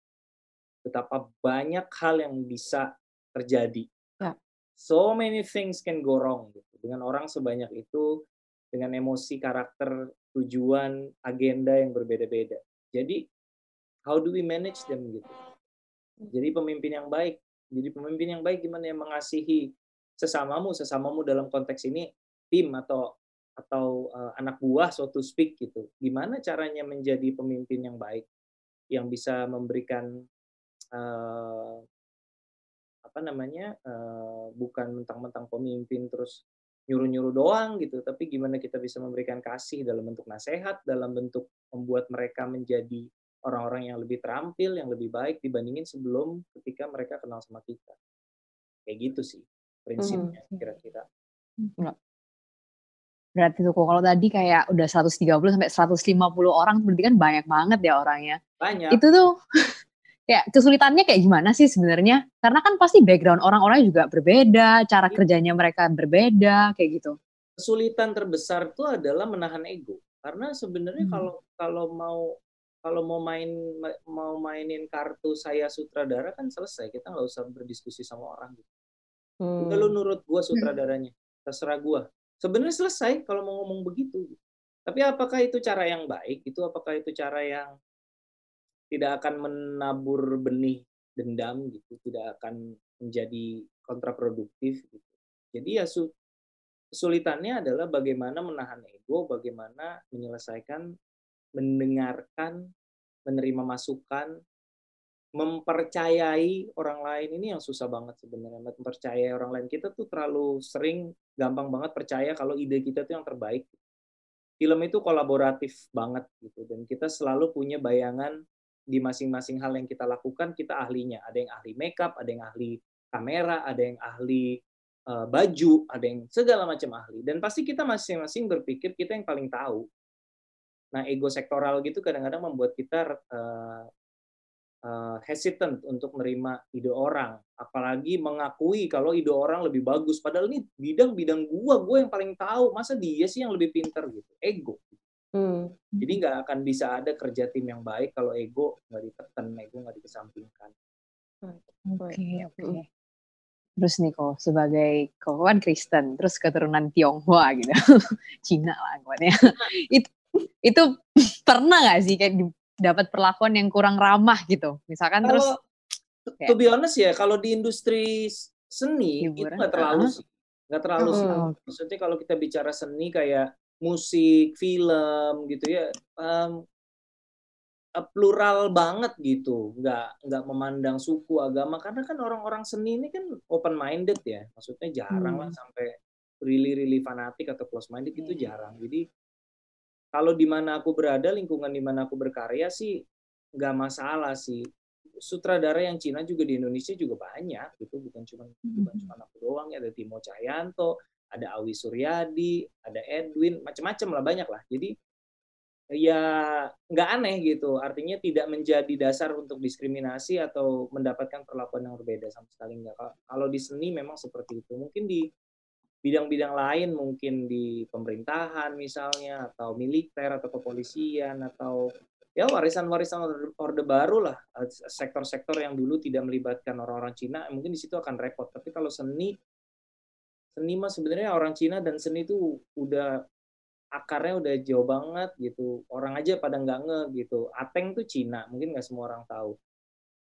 Betapa banyak hal yang bisa terjadi. Ya. So many things can go wrong gitu. Dengan orang sebanyak itu dengan emosi karakter tujuan, agenda yang berbeda-beda. Jadi how do we manage them gitu? Jadi pemimpin yang baik. Jadi pemimpin yang baik gimana yang mengasihi sesamamu, sesamamu dalam konteks ini tim atau atau uh, anak buah so to speak gitu. Gimana caranya menjadi pemimpin yang baik yang bisa memberikan uh, apa namanya uh, bukan mentang-mentang pemimpin terus nyuruh-nyuruh doang gitu, tapi gimana kita bisa memberikan kasih dalam bentuk nasihat, dalam bentuk membuat mereka menjadi orang-orang yang lebih terampil, yang lebih baik dibandingin sebelum ketika mereka kenal sama kita. Kayak gitu sih prinsipnya hmm. kira-kira. Hmm. Berarti tuh kalau tadi kayak udah 130 sampai 150 orang berarti kan banyak banget ya orangnya. Banyak. Itu tuh ya kesulitannya kayak gimana sih sebenarnya? Karena kan pasti background orang-orang juga berbeda, cara Iya. kerjanya mereka berbeda, kayak gitu. kesulitan terbesar itu adalah menahan ego karena sebenarnya Hmm. kalau kalau mau kalau mau main mau mainin kartu saya sutradara kan selesai kita nggak usah berdiskusi sama orang gitu. Hmm. udah lu nurut gua sutradaranya terserah gua sebenarnya selesai kalau mau ngomong begitu tapi apakah itu cara yang baik itu apakah itu cara yang tidak akan menabur benih dendam gitu tidak akan menjadi kontraproduktif gitu. Jadi ya su- kesulitannya adalah bagaimana menahan ego bagaimana menyelesaikan mendengarkan menerima masukan mempercayai orang lain. Ini yang susah banget sebenarnya mempercayai orang lain. Kita tuh terlalu sering gampang banget percaya kalau ide kita tuh yang terbaik. Film itu kolaboratif banget gitu dan kita selalu punya bayangan di masing-masing hal yang kita lakukan kita ahlinya ada yang ahli makeup ada yang ahli kamera ada yang ahli uh, baju ada yang segala macam ahli dan pasti kita masing-masing berpikir kita yang paling tahu nah ego sektoral gitu kadang-kadang membuat kita uh, uh, hesitant untuk menerima ide orang, apalagi mengakui kalau ide orang lebih bagus. Padahal ini bidang-bidang gua, gua yang paling tahu. Masa dia sih yang lebih pinter gitu? Ego. Hmm. Jadi nggak akan bisa ada kerja tim yang baik kalau ego nggak ditekan, ego nggak dikesampingkan. Oke, oke. Mm. Terus nih kok sebagai kau kan Kristen, terus keturunan Tionghoa gitu, [LAUGHS] Cina lah anggapannya. [LAUGHS] itu itu pernah nggak sih kayak di- dapat perlakuan yang kurang ramah gitu, misalkan terus Kalau to be honest ya, kalau di industri s- seni itu Hiburan, nggak terlalu ah. sih, nggak terlalu sih. Mm. Maksudnya kalau kita bicara seni kayak musik, film gitu ya, eh, plural banget gitu, nggak nggak memandang suku, agama, karena kan orang-orang seni ini kan open minded ya, maksudnya jarang lah Hmm. sampai really really fanatik atau close minded itu Iya. jarang. Jadi kalau di mana aku berada, lingkungan di mana aku berkarya sih nggak masalah sih. Sutradara yang Cina juga di Indonesia juga banyak gitu, bukan cuma bukan Mhm. cuma aku doang ya, ada Timo Cahyanto, ada Awi Suryadi, ada Edwin, macam-macam lah banyak lah. Jadi ya nggak aneh gitu, artinya tidak menjadi dasar untuk diskriminasi atau mendapatkan perlakuan yang berbeda sama sekali nggak. Kalau- di seni memang seperti itu. Mungkin di bidang-bidang lain, mungkin di pemerintahan misalnya, atau militer atau kepolisian atau ya warisan-warisan orde, baru lah, sektor-sektor yang dulu tidak melibatkan orang-orang Cina, mungkin di situ akan repot. Tapi kalau seni, seni mah sebenarnya orang Cina dan seni itu udah akarnya udah jauh banget gitu. Orang aja pada nggak nge gitu. Ateng tuh Cina, mungkin nggak semua orang tahu.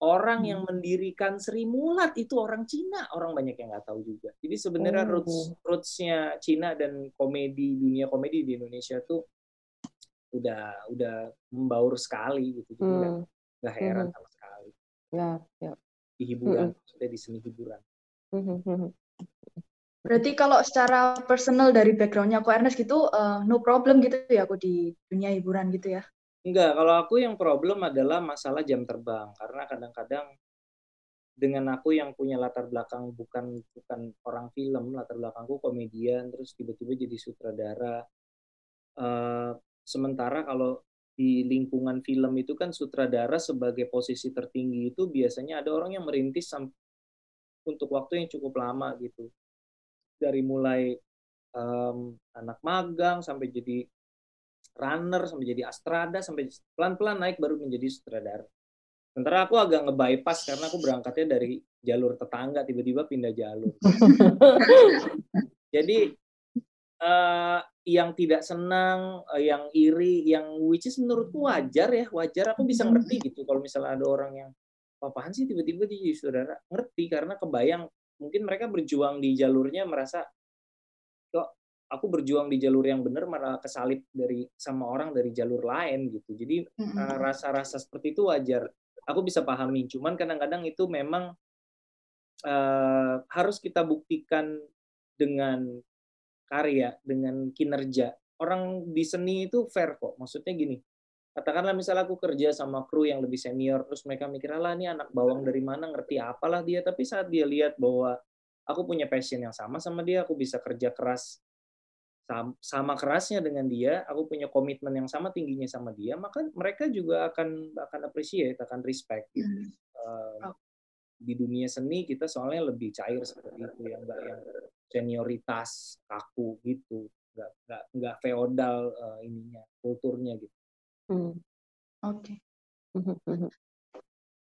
Orang yang mendirikan Sri Mulat itu orang Cina, orang banyak yang nggak tahu juga. Jadi sebenarnya Oh. roots rootsnya Cina dan komedi dunia komedi di Indonesia tuh udah udah membaur sekali gitu. Jadi nggak Hmm. nggak heran Mhm. sama sekali Ya, ya. di hiburan, maksudnya di seni hiburan. Hmm, hmm, hmm. Berarti kalau secara personal dari backgroundnya aku Ernest gitu, eh, no problem gitu ya aku di dunia hiburan gitu ya. Enggak, kalau aku yang problem adalah masalah jam terbang karena kadang-kadang dengan aku yang punya latar belakang bukan bukan orang film, latar belakangku komedian, terus tiba-tiba jadi sutradara. Eh, sementara kalau di lingkungan film itu kan sutradara sebagai posisi tertinggi itu biasanya ada orang yang merintis untuk waktu yang cukup lama gitu. Dari mulai em, anak magang sampai jadi runner sampai jadi astrada sampai pelan-pelan naik baru menjadi sutradara. Sementara aku agak nge-bypass karena aku berangkatnya dari jalur tetangga tiba-tiba pindah jalur. [LAUGHS] Jadi eh, yang tidak senang, eh, yang iri, yang which is menurutku wajar ya, wajar aku bisa ngerti gitu kalau misalnya ada orang yang apaan sih tiba-tiba dia jadi saudara ngerti karena kebayang mungkin mereka berjuang di jalurnya merasa kok aku berjuang di jalur yang benar malah kesalip dari sama orang dari jalur lain gitu. Jadi Mm-mm. uh, rasa-rasa seperti itu wajar. Aku bisa pahami cuman kadang-kadang itu memang uh, harus kita buktikan dengan karya dengan kinerja. Orang di seni itu fair kok. Maksudnya gini katakanlah misalnya aku kerja sama kru yang lebih senior terus mereka mikir lah ini anak bawang dari mana ngerti apalah dia tapi saat dia lihat bahwa aku punya passion yang sama sama dia aku bisa kerja keras sam- sama kerasnya dengan dia aku punya komitmen yang sama tingginya sama dia maka mereka juga akan akan appreciate akan respect gitu. Uh, di dunia seni kita soalnya lebih cair seperti itu ya nggak yang senioritas kaku gitu nggak nggak nggak feodal uh, ininya kulturnya gitu. Hmm. Oke. Okay.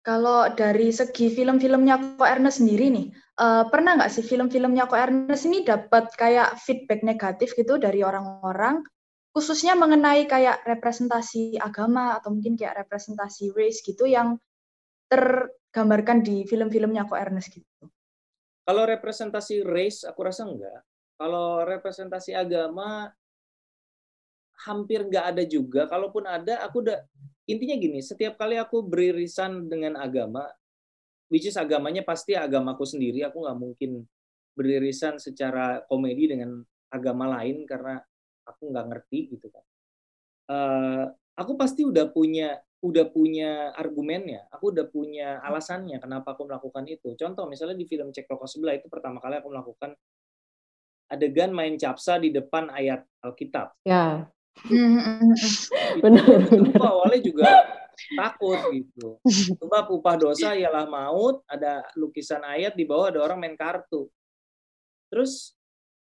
Kalau dari segi film-filmnya Ko Ernest sendiri nih, uh, pernah nggak sih film-filmnya Ko Ernest ini dapat kayak feedback negatif gitu dari orang-orang, khususnya mengenai kayak representasi agama atau mungkin kayak representasi race gitu yang tergambarkan di film-filmnya Ko Ernest gitu? Kalau representasi race, aku rasa enggak. Kalau representasi agama, hampir nggak ada juga. Kalaupun ada, aku udah intinya gini, setiap kali aku beririsan dengan agama, which is agamanya pasti agamaku sendiri, aku nggak mungkin beririsan secara komedi dengan agama lain karena aku nggak ngerti gitu kan. Uh, aku pasti udah punya udah punya argumennya, aku udah punya alasannya kenapa aku melakukan itu. Contoh misalnya di film Cek Toko Sebelah itu pertama kali aku melakukan adegan main capsa di depan ayat Alkitab. Ya. [LAUGHS] benar, benar. awalnya juga takut gitu. [LAUGHS] Sebab upah dosa ialah maut, ada lukisan ayat di bawah ada orang main kartu. Terus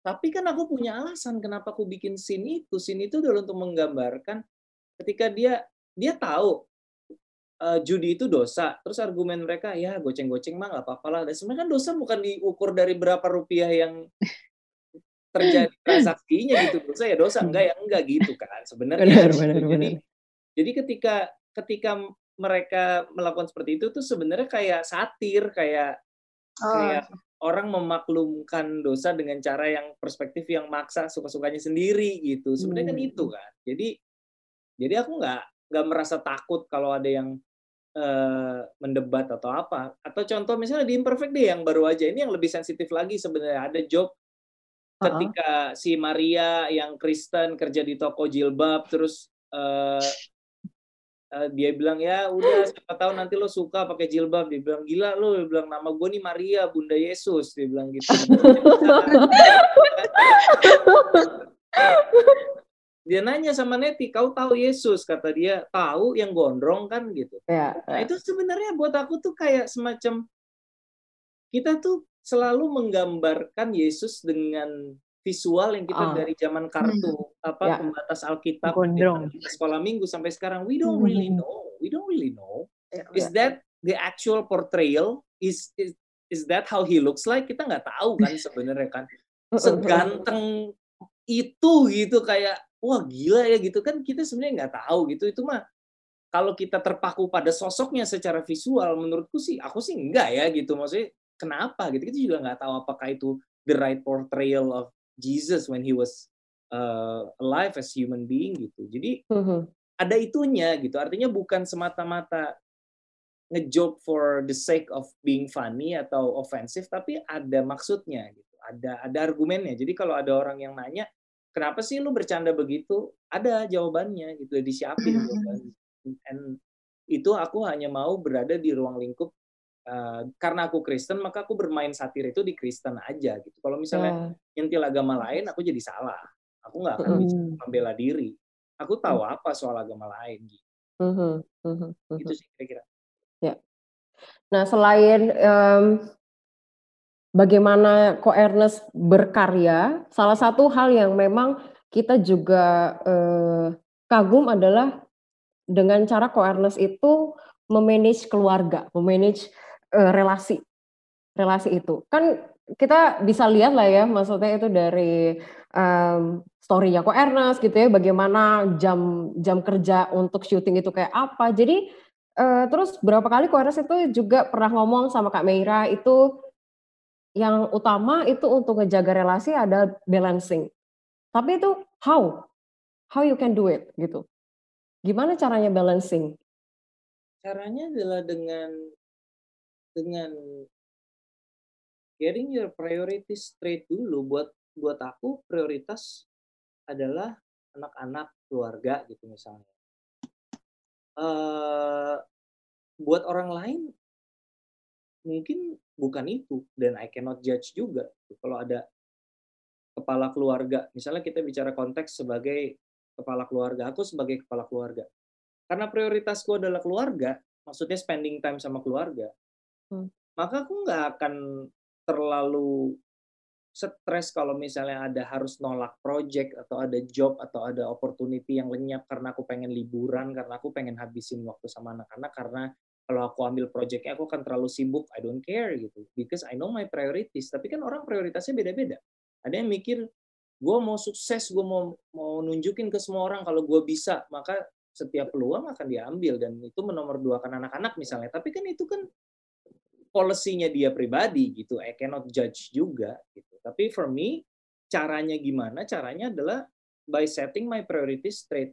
tapi kan aku punya alasan kenapa aku bikin scene itu. Scene itu adalah untuk menggambarkan ketika dia dia tahu uh, judi itu dosa. Terus argumen mereka ya goceng-goceng mah nggak apa-apa lah. Dan sebenarnya kan dosa bukan diukur dari berapa rupiah yang terjadi [LAUGHS] transaksinya gitu dosa ya dosa enggak ya? Enggak gitu kan sebenarnya benar, benar, jadi benar. jadi ketika ketika mereka melakukan seperti itu tuh sebenarnya kayak satir kayak oh. kayak orang memaklumkan dosa dengan cara yang perspektif yang maksa suka-sukanya sendiri gitu. Sebenarnya kan hmm. kan. Itu kan jadi jadi aku nggak nggak merasa takut kalau ada yang uh, mendebat atau apa. Atau contoh misalnya di imperfect deh yang baru aja ini yang lebih sensitif lagi sebenarnya. Ada job ketika si Maria yang Kristen kerja di toko jilbab terus uh, uh, dia bilang ya udah siapa tahu nanti lo suka pakai jilbab. Dia bilang gila lo. Dia bilang nama gue nih Maria Bunda Yesus. Dia bilang gitu. [LAUGHS] Dia nanya sama Neti kau tahu Yesus? Kata dia tahu yang gondrong kan gitu. Ya, nah ya. itu sebenarnya buat aku tuh kayak semacam kita tuh selalu menggambarkan Yesus dengan visual yang kita oh. dari zaman kartu hmm. apa ya. pembatas Alkitab sekolah minggu sampai sekarang we don't really hmm. know we don't really know ya, is ya. that the actual portrayal is is, is that how he looks like kita nggak tahu kan [LAUGHS] sebenarnya kan seganteng itu gitu kayak wah gila ya gitu kan kita sebenarnya nggak tahu gitu itu mah kalau kita terpaku pada sosoknya secara visual menurutku sih aku sih enggak ya gitu maksudnya kenapa gitu. Kita juga nggak tahu apakah itu the right portrayal of Jesus when he was uh, alive as human being gitu. Jadi uh-huh. ada itunya gitu. Artinya bukan semata-mata ngejoke for the sake of being funny atau offensive tapi ada maksudnya gitu. Ada ada argumennya. Jadi kalau ada orang yang nanya kenapa sih lu bercanda begitu? Ada jawabannya gitu. Disiapin jawabannya. And itu aku hanya mau berada di ruang lingkup Uh, karena aku Kristen maka aku bermain satir itu di Kristen aja gitu. Kalau misalnya yeah. nyentil agama lain aku jadi salah. Aku nggak akan mm. bisa membela diri. Aku tahu mm. apa soal agama lain gitu. Mm-hmm. Mm-hmm. Itu sih kira-kira. Ya. Nah selain um, bagaimana Ko Ernest berkarya, salah satu hal yang memang kita juga uh, kagum adalah dengan cara Ko Ernest itu memanage keluarga, memanage uh, relasi relasi itu. Kan kita bisa lihat lah ya maksudnya itu dari um, storynya kok Ernest gitu ya bagaimana jam jam kerja untuk syuting itu kayak apa. Jadi uh, terus berapa kali kok Ernest itu juga pernah ngomong sama Kak Meira itu yang utama itu untuk ngejaga relasi ada balancing. Tapi itu how? How you can do it gitu. Gimana caranya balancing? Caranya adalah dengan dengan getting your priorities straight dulu. Buat buat aku prioritas adalah anak-anak keluarga gitu misalnya. Uh, buat orang lain mungkin bukan itu. Dan I cannot judge juga. Kalau ada kepala keluarga misalnya kita bicara konteks sebagai kepala keluarga aku sebagai kepala keluarga. Karena prioritasku adalah keluarga maksudnya spending time sama keluarga, Hmm. maka aku nggak akan terlalu stres kalau misalnya ada harus nolak project atau ada job atau ada opportunity yang lenyap karena aku pengen liburan, karena aku pengen habisin waktu sama anak-anak, karena kalau aku ambil projectnya aku akan terlalu sibuk, I don't care gitu. Because I know my priorities. Tapi kan orang prioritasnya beda-beda. Ada yang mikir, gue mau sukses, gue mau mau nunjukin ke semua orang kalau gue bisa, maka setiap peluang akan diambil dan itu menomor dua kan anak-anak misalnya. Tapi kan itu kan policy-nya dia pribadi gitu. I cannot judge juga gitu. Tapi for me, caranya gimana? Caranya adalah by setting my priorities straight.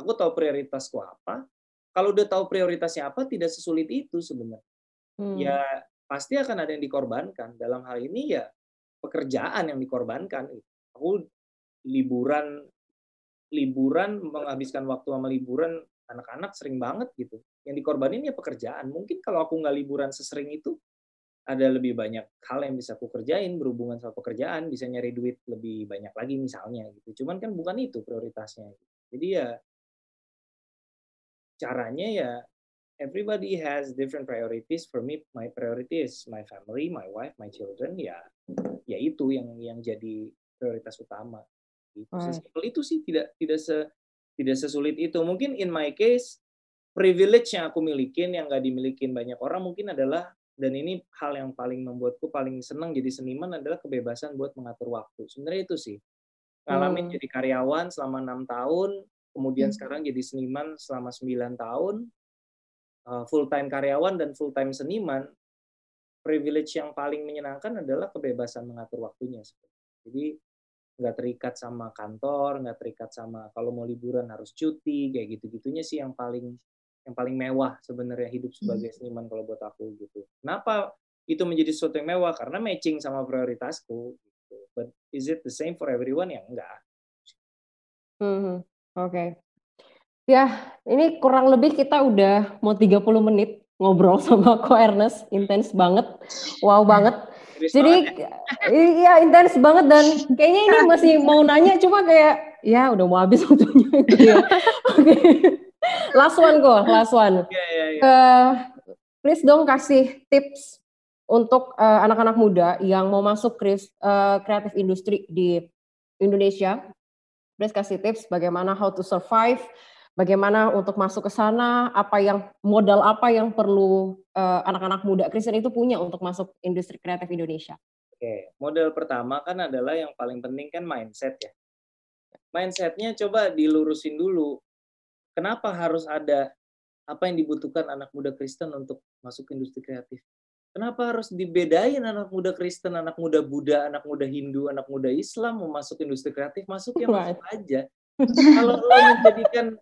Aku tahu prioritasku apa. Kalau udah tahu prioritasnya apa, tidak sesulit itu sebenarnya. Hmm. Ya pasti akan ada yang dikorbankan. Dalam hal ini ya pekerjaan yang dikorbankan. Aku liburan liburan menghabiskan waktu sama liburan anak-anak sering banget gitu. Yang dikorbanin ya pekerjaan. Mungkin kalau aku nggak liburan sesering itu, ada lebih banyak hal yang bisa aku kerjain berhubungan sama pekerjaan, bisa nyari duit lebih banyak lagi misalnya gitu. Cuman kan bukan itu prioritasnya. Jadi ya caranya ya everybody has different priorities. For me, my priority is my family, my wife, my children. Ya, ya itu yang yang jadi prioritas utama. Gitu. Right. Sesimpel itu sih tidak tidak se tidak sesulit itu. Mungkin in my case privilege yang aku milikin yang nggak dimilikin banyak orang mungkin adalah dan ini hal yang paling membuatku paling senang jadi seniman adalah kebebasan buat mengatur waktu. Sebenarnya itu sih. Ngalamin Hmm. jadi karyawan selama enam tahun, kemudian Hmm. sekarang jadi seniman selama 9 tahun, full time karyawan dan full time seniman. Privilege yang paling menyenangkan adalah kebebasan mengatur waktunya. Jadi nggak terikat sama kantor, nggak terikat sama kalau mau liburan harus cuti, kayak gitu-gitunya sih yang paling yang paling mewah sebenarnya hidup sebagai seniman kalau buat aku gitu. Kenapa itu menjadi sesuatu yang mewah? Karena matching sama prioritasku. Gitu. But is it the same for everyone? Ya enggak. Mhm, oke. Ya, ini kurang lebih kita udah mau 30 menit ngobrol [LAUGHS] sama Ko Ernest, intens banget, wow banget. Jadi banget ya? iya intens banget dan kayaknya ini masih mau nanya cuma kayak ya udah mau habis waktunya gitu ya. [LAUGHS] Oke. Last one kok, last one. [LAUGHS] Iya, iya, iya. Eh, please dong kasih tips untuk eh, anak-anak muda yang mau masuk eh, kreatif industri di Indonesia. Please kasih tips bagaimana how to survive, bagaimana untuk masuk ke sana, apa yang modal apa yang perlu eh, anak-anak muda Kristen itu punya untuk masuk industri kreatif Indonesia. Oke, model pertama kan adalah yang paling penting kan mindset ya. Mindsetnya coba dilurusin dulu. Kenapa harus ada apa yang dibutuhkan anak muda Kristen untuk masuk industri kreatif? Kenapa harus dibedain anak muda Kristen, anak muda Buddha, anak muda Hindu, anak muda Islam mau masuk industri kreatif? Masuk ya masuk aja. [LAUGHS] Kalau lo menjadikan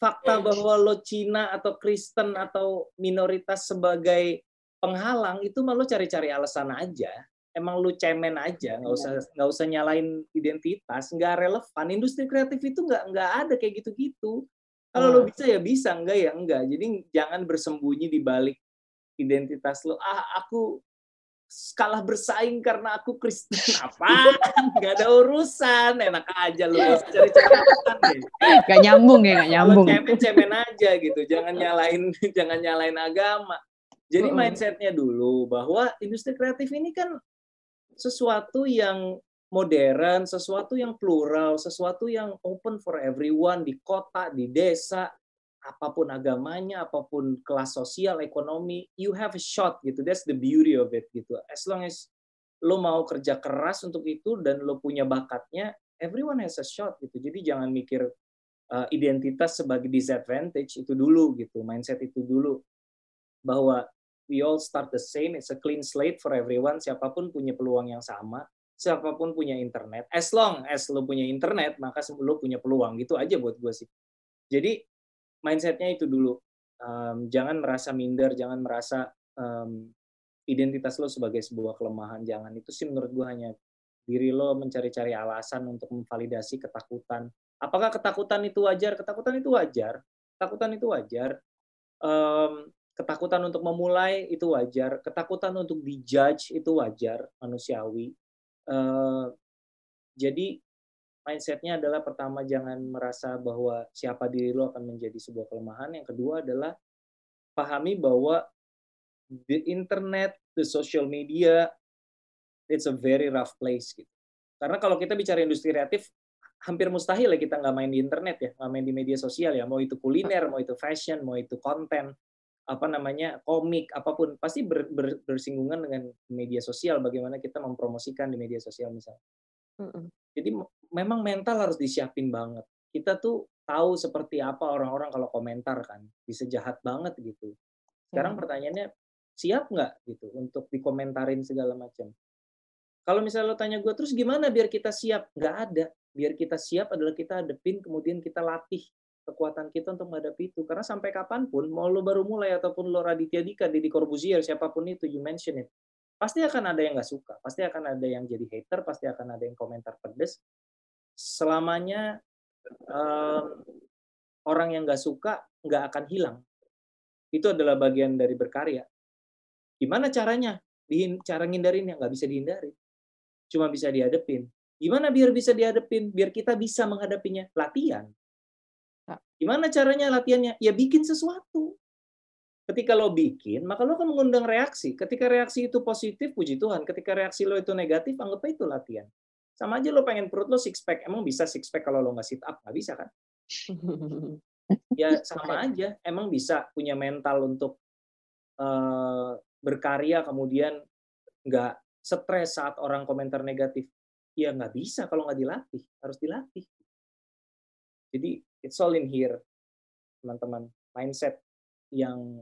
fakta bahwa lo Cina atau Kristen atau minoritas sebagai penghalang itu malu cari-cari alasan aja emang lu cemen aja nggak usah nggak usah nyalain identitas nggak relevan industri kreatif itu nggak nggak ada kayak gitu-gitu kalau lo bisa ya bisa enggak ya? Enggak. Jadi jangan bersembunyi di balik identitas lo ah aku kalah bersaing karena aku Kristen. [LAUGHS] Apa nggak ada urusan. Enak aja lu usah cari-cari alasan deh. Gak nyambung ya, gak nyambung. cemen cemen aja gitu. Jangan nyalain [LAUGHS] jangan nyalain agama. Jadi mindsetnya dulu bahwa industri kreatif ini kan sesuatu yang modern sesuatu yang plural sesuatu yang open for everyone di kota di desa apa pun agamanya apa pun kelas sosial ekonomi you have a shot gitu. That's the beauty of it gitu. As long as lo mau kerja keras untuk itu dan lo punya bakatnya everyone has a shot gitu. Jadi jangan mikir uh, identitas sebagai disadvantage itu dulu gitu mindset itu dulu. Bahwa we all start the same it's a clean slate for everyone siapa pun punya peluang yang sama siapa pun punya internet as long as lo punya internet maka lo punya peluang. Gitu aja buat gue sih. Jadi mindsetnya itu dulu. Um, jangan merasa minder jangan merasa um, identitas lo sebagai sebuah kelemahan. Jangan. Itu sih menurut gue hanya diri lo mencari-cari alasan untuk memvalidasi ketakutan. Apakah ketakutan itu wajar? Ketakutan itu wajar. Ketakutan itu wajar. Um, ketakutan untuk memulai itu wajar. Ketakutan untuk dijudge itu wajar manusiawi uh, jadi mindsetnya adalah pertama jangan merasa bahwa siapa diri lo akan menjadi sebuah kelemahan. Yang kedua adalah pahami bahwa the internet, the social media, it's a very rough place gitu. Karena kalau kita bicara industri kreatif, hampir mustahil ya kita nggak main di internet ya, nggak main di media sosial ya, mau itu kuliner, mau itu fashion, mau itu konten, apa namanya komik, apa pun pasti ber, ber, bersinggungan dengan media sosial. Bagaimana kita mempromosikan di media sosial misalnya. Jadi memang mental harus disiapin banget. Kita tuh tahu seperti apa orang-orang kalau komentar kan, bisa jahat banget gitu. Sekarang pertanyaannya siap nggak gitu untuk dikomentarin segala macam. Kalau misalnya lo tanya gue, terus gimana biar kita siap? Nggak ada. Biar kita siap adalah kita hadepin, kemudian kita latih kekuatan kita untuk menghadapi itu. Karena sampai kapan pun, mau lo baru mulai ataupun lo Raditya Dika, Didi Corbuzier, siapa pun itu, you mention it. Pasti akan ada yang nggak suka. Pasti akan ada yang jadi hater, pasti akan ada yang komentar pedes. Selamanya um, orang yang nggak suka nggak akan hilang. Itu adalah bagian dari berkarya. Gimana caranya? Cara ngindarinnya nggak bisa dihindari cuma bisa dihadepin. Gimana biar bisa dihadepin? Biar kita bisa menghadapinya? Latihan. Gimana caranya latihannya? Ya bikin sesuatu. Ketika lo bikin, maka lo akan mengundang reaksi. Ketika reaksi itu positif, puji Tuhan. Ketika reaksi lo itu negatif, anggap itu latihan. Sama aja lo pengen perut lo six pack. Emang bisa six pack kalau lo nggak sit up? Nggak bisa kan? [LAUGHS] ya sama aja. Emang bisa punya mental untuk uh, berkarya kemudian nggak stres saat orang komentar negatif? Ya nggak bisa kalau nggak dilatih, harus dilatih. Jadi it's all in here, teman-teman. Mindset yang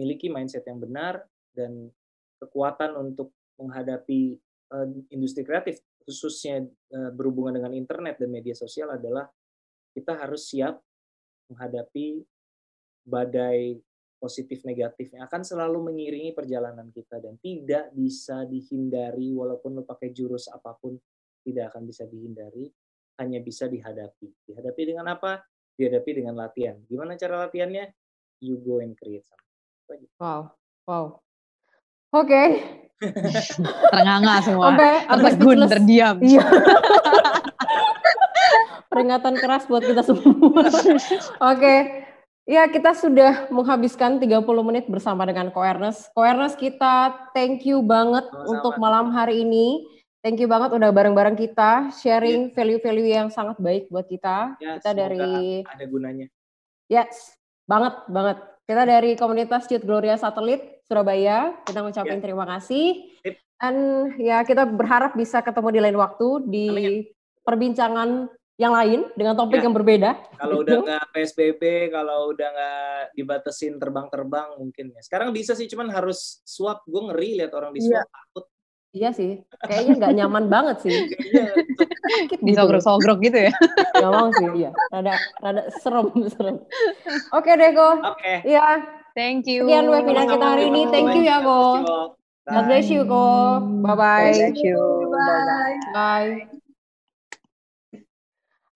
miliki mindset yang benar dan kekuatan untuk menghadapi uh, industri kreatif, khususnya uh, berhubungan dengan internet dan media sosial adalah kita harus siap menghadapi badai positif negatifnya akan selalu mengiringi perjalanan kita dan tidak bisa dihindari walaupun lo pakai jurus apa pun tidak akan bisa dihindari hanya bisa dihadapi dihadapi dengan apa dihadapi dengan latihan gimana cara latihannya you go and create something wow wow oke [LAUGHS] okay. ternganga semua okay, tertegun terdiam iya. [LAUGHS] peringatan keras buat kita semua oke okay. Ya, kita sudah menghabiskan 30 menit bersama dengan Koernes. Koernes kita thank you banget Sama-sama. untuk malam hari ini. Thank you banget udah bareng-bareng kita sharing value value-value yang sangat baik buat kita. Ya, kita dari ada gunanya. Yes, banget banget. Kita dari komunitas Youth Gloria Satelit Surabaya. Kita ngucapin ya. terima kasih. Dan ya kita berharap bisa ketemu di lain waktu di Amin. perbincangan yang lain dengan topik ya. yang berbeda. Kalau udah nggak PSBB, kalau udah nggak dibatasin terbang-terbang mungkin ya. Sekarang bisa sih, cuman harus swab. Gue ngeri lihat orang di swab ya. takut. Iya sih, kayaknya nggak nyaman banget sih. gitu. Disogrok-sogrok gitu ya. Gak mau sih, iya. Rada, rada serem, serem. Oke deh, Ko. Oke. Okay. Iya. Thank you. Sekian webinar kita hari ini. Thank you ya, Ko. God bless you, Ko. Bye-bye. God bless you. Bye. Bye.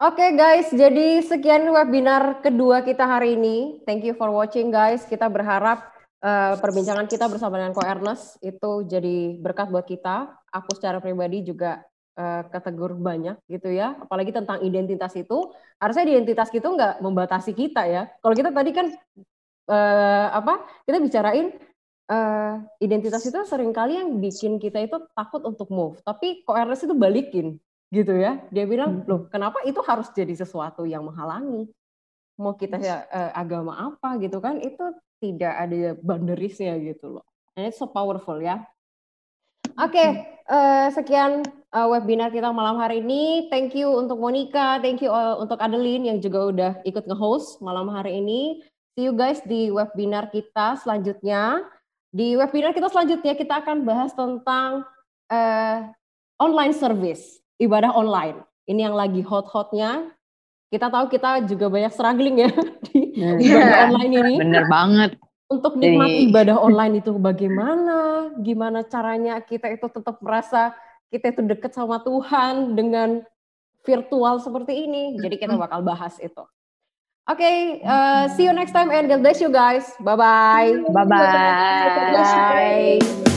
Oke okay guys, jadi sekian webinar kedua kita hari ini. Thank you for watching guys. Kita berharap uh, perbincangan kita bersama dengan Ko Ernest itu jadi berkat buat kita. Aku secara pribadi juga uh, ketegur banyak gitu ya. Apalagi tentang identitas itu. Harusnya identitas itu nggak membatasi kita ya. Kalau kita tadi kan uh, apa? Kita bicarain uh, identitas itu sering kali yang bikin kita itu takut untuk move. Tapi Ko Ernest itu balikin gitu ya. Dia bilang, loh kenapa itu harus jadi sesuatu yang menghalangi? Mau kita ya, uh, agama apa gitu kan, itu tidak ada boundariesnya gitu loh. And it's so powerful ya. Oke, okay, uh, eh, sekian uh, webinar kita malam hari ini. Thank you untuk Monica, thank you uh, untuk Adeline yang juga udah ikut nge-host malam hari ini. See you guys di webinar kita selanjutnya. Di webinar kita selanjutnya kita akan bahas tentang uh, online service ibadah online. Ini yang lagi hot-hotnya. Kita tahu kita juga banyak struggling ya [LAUGHS] di yeah. ibadah online ini. Bener banget. Untuk nikmati Jadi... ibadah online itu bagaimana? Gimana caranya kita itu tetap merasa kita itu dekat sama Tuhan dengan virtual seperti ini. Jadi kita bakal bahas itu. Oke, okay, uh, see you next time and God bless you guys. Bye bye. Bye bye.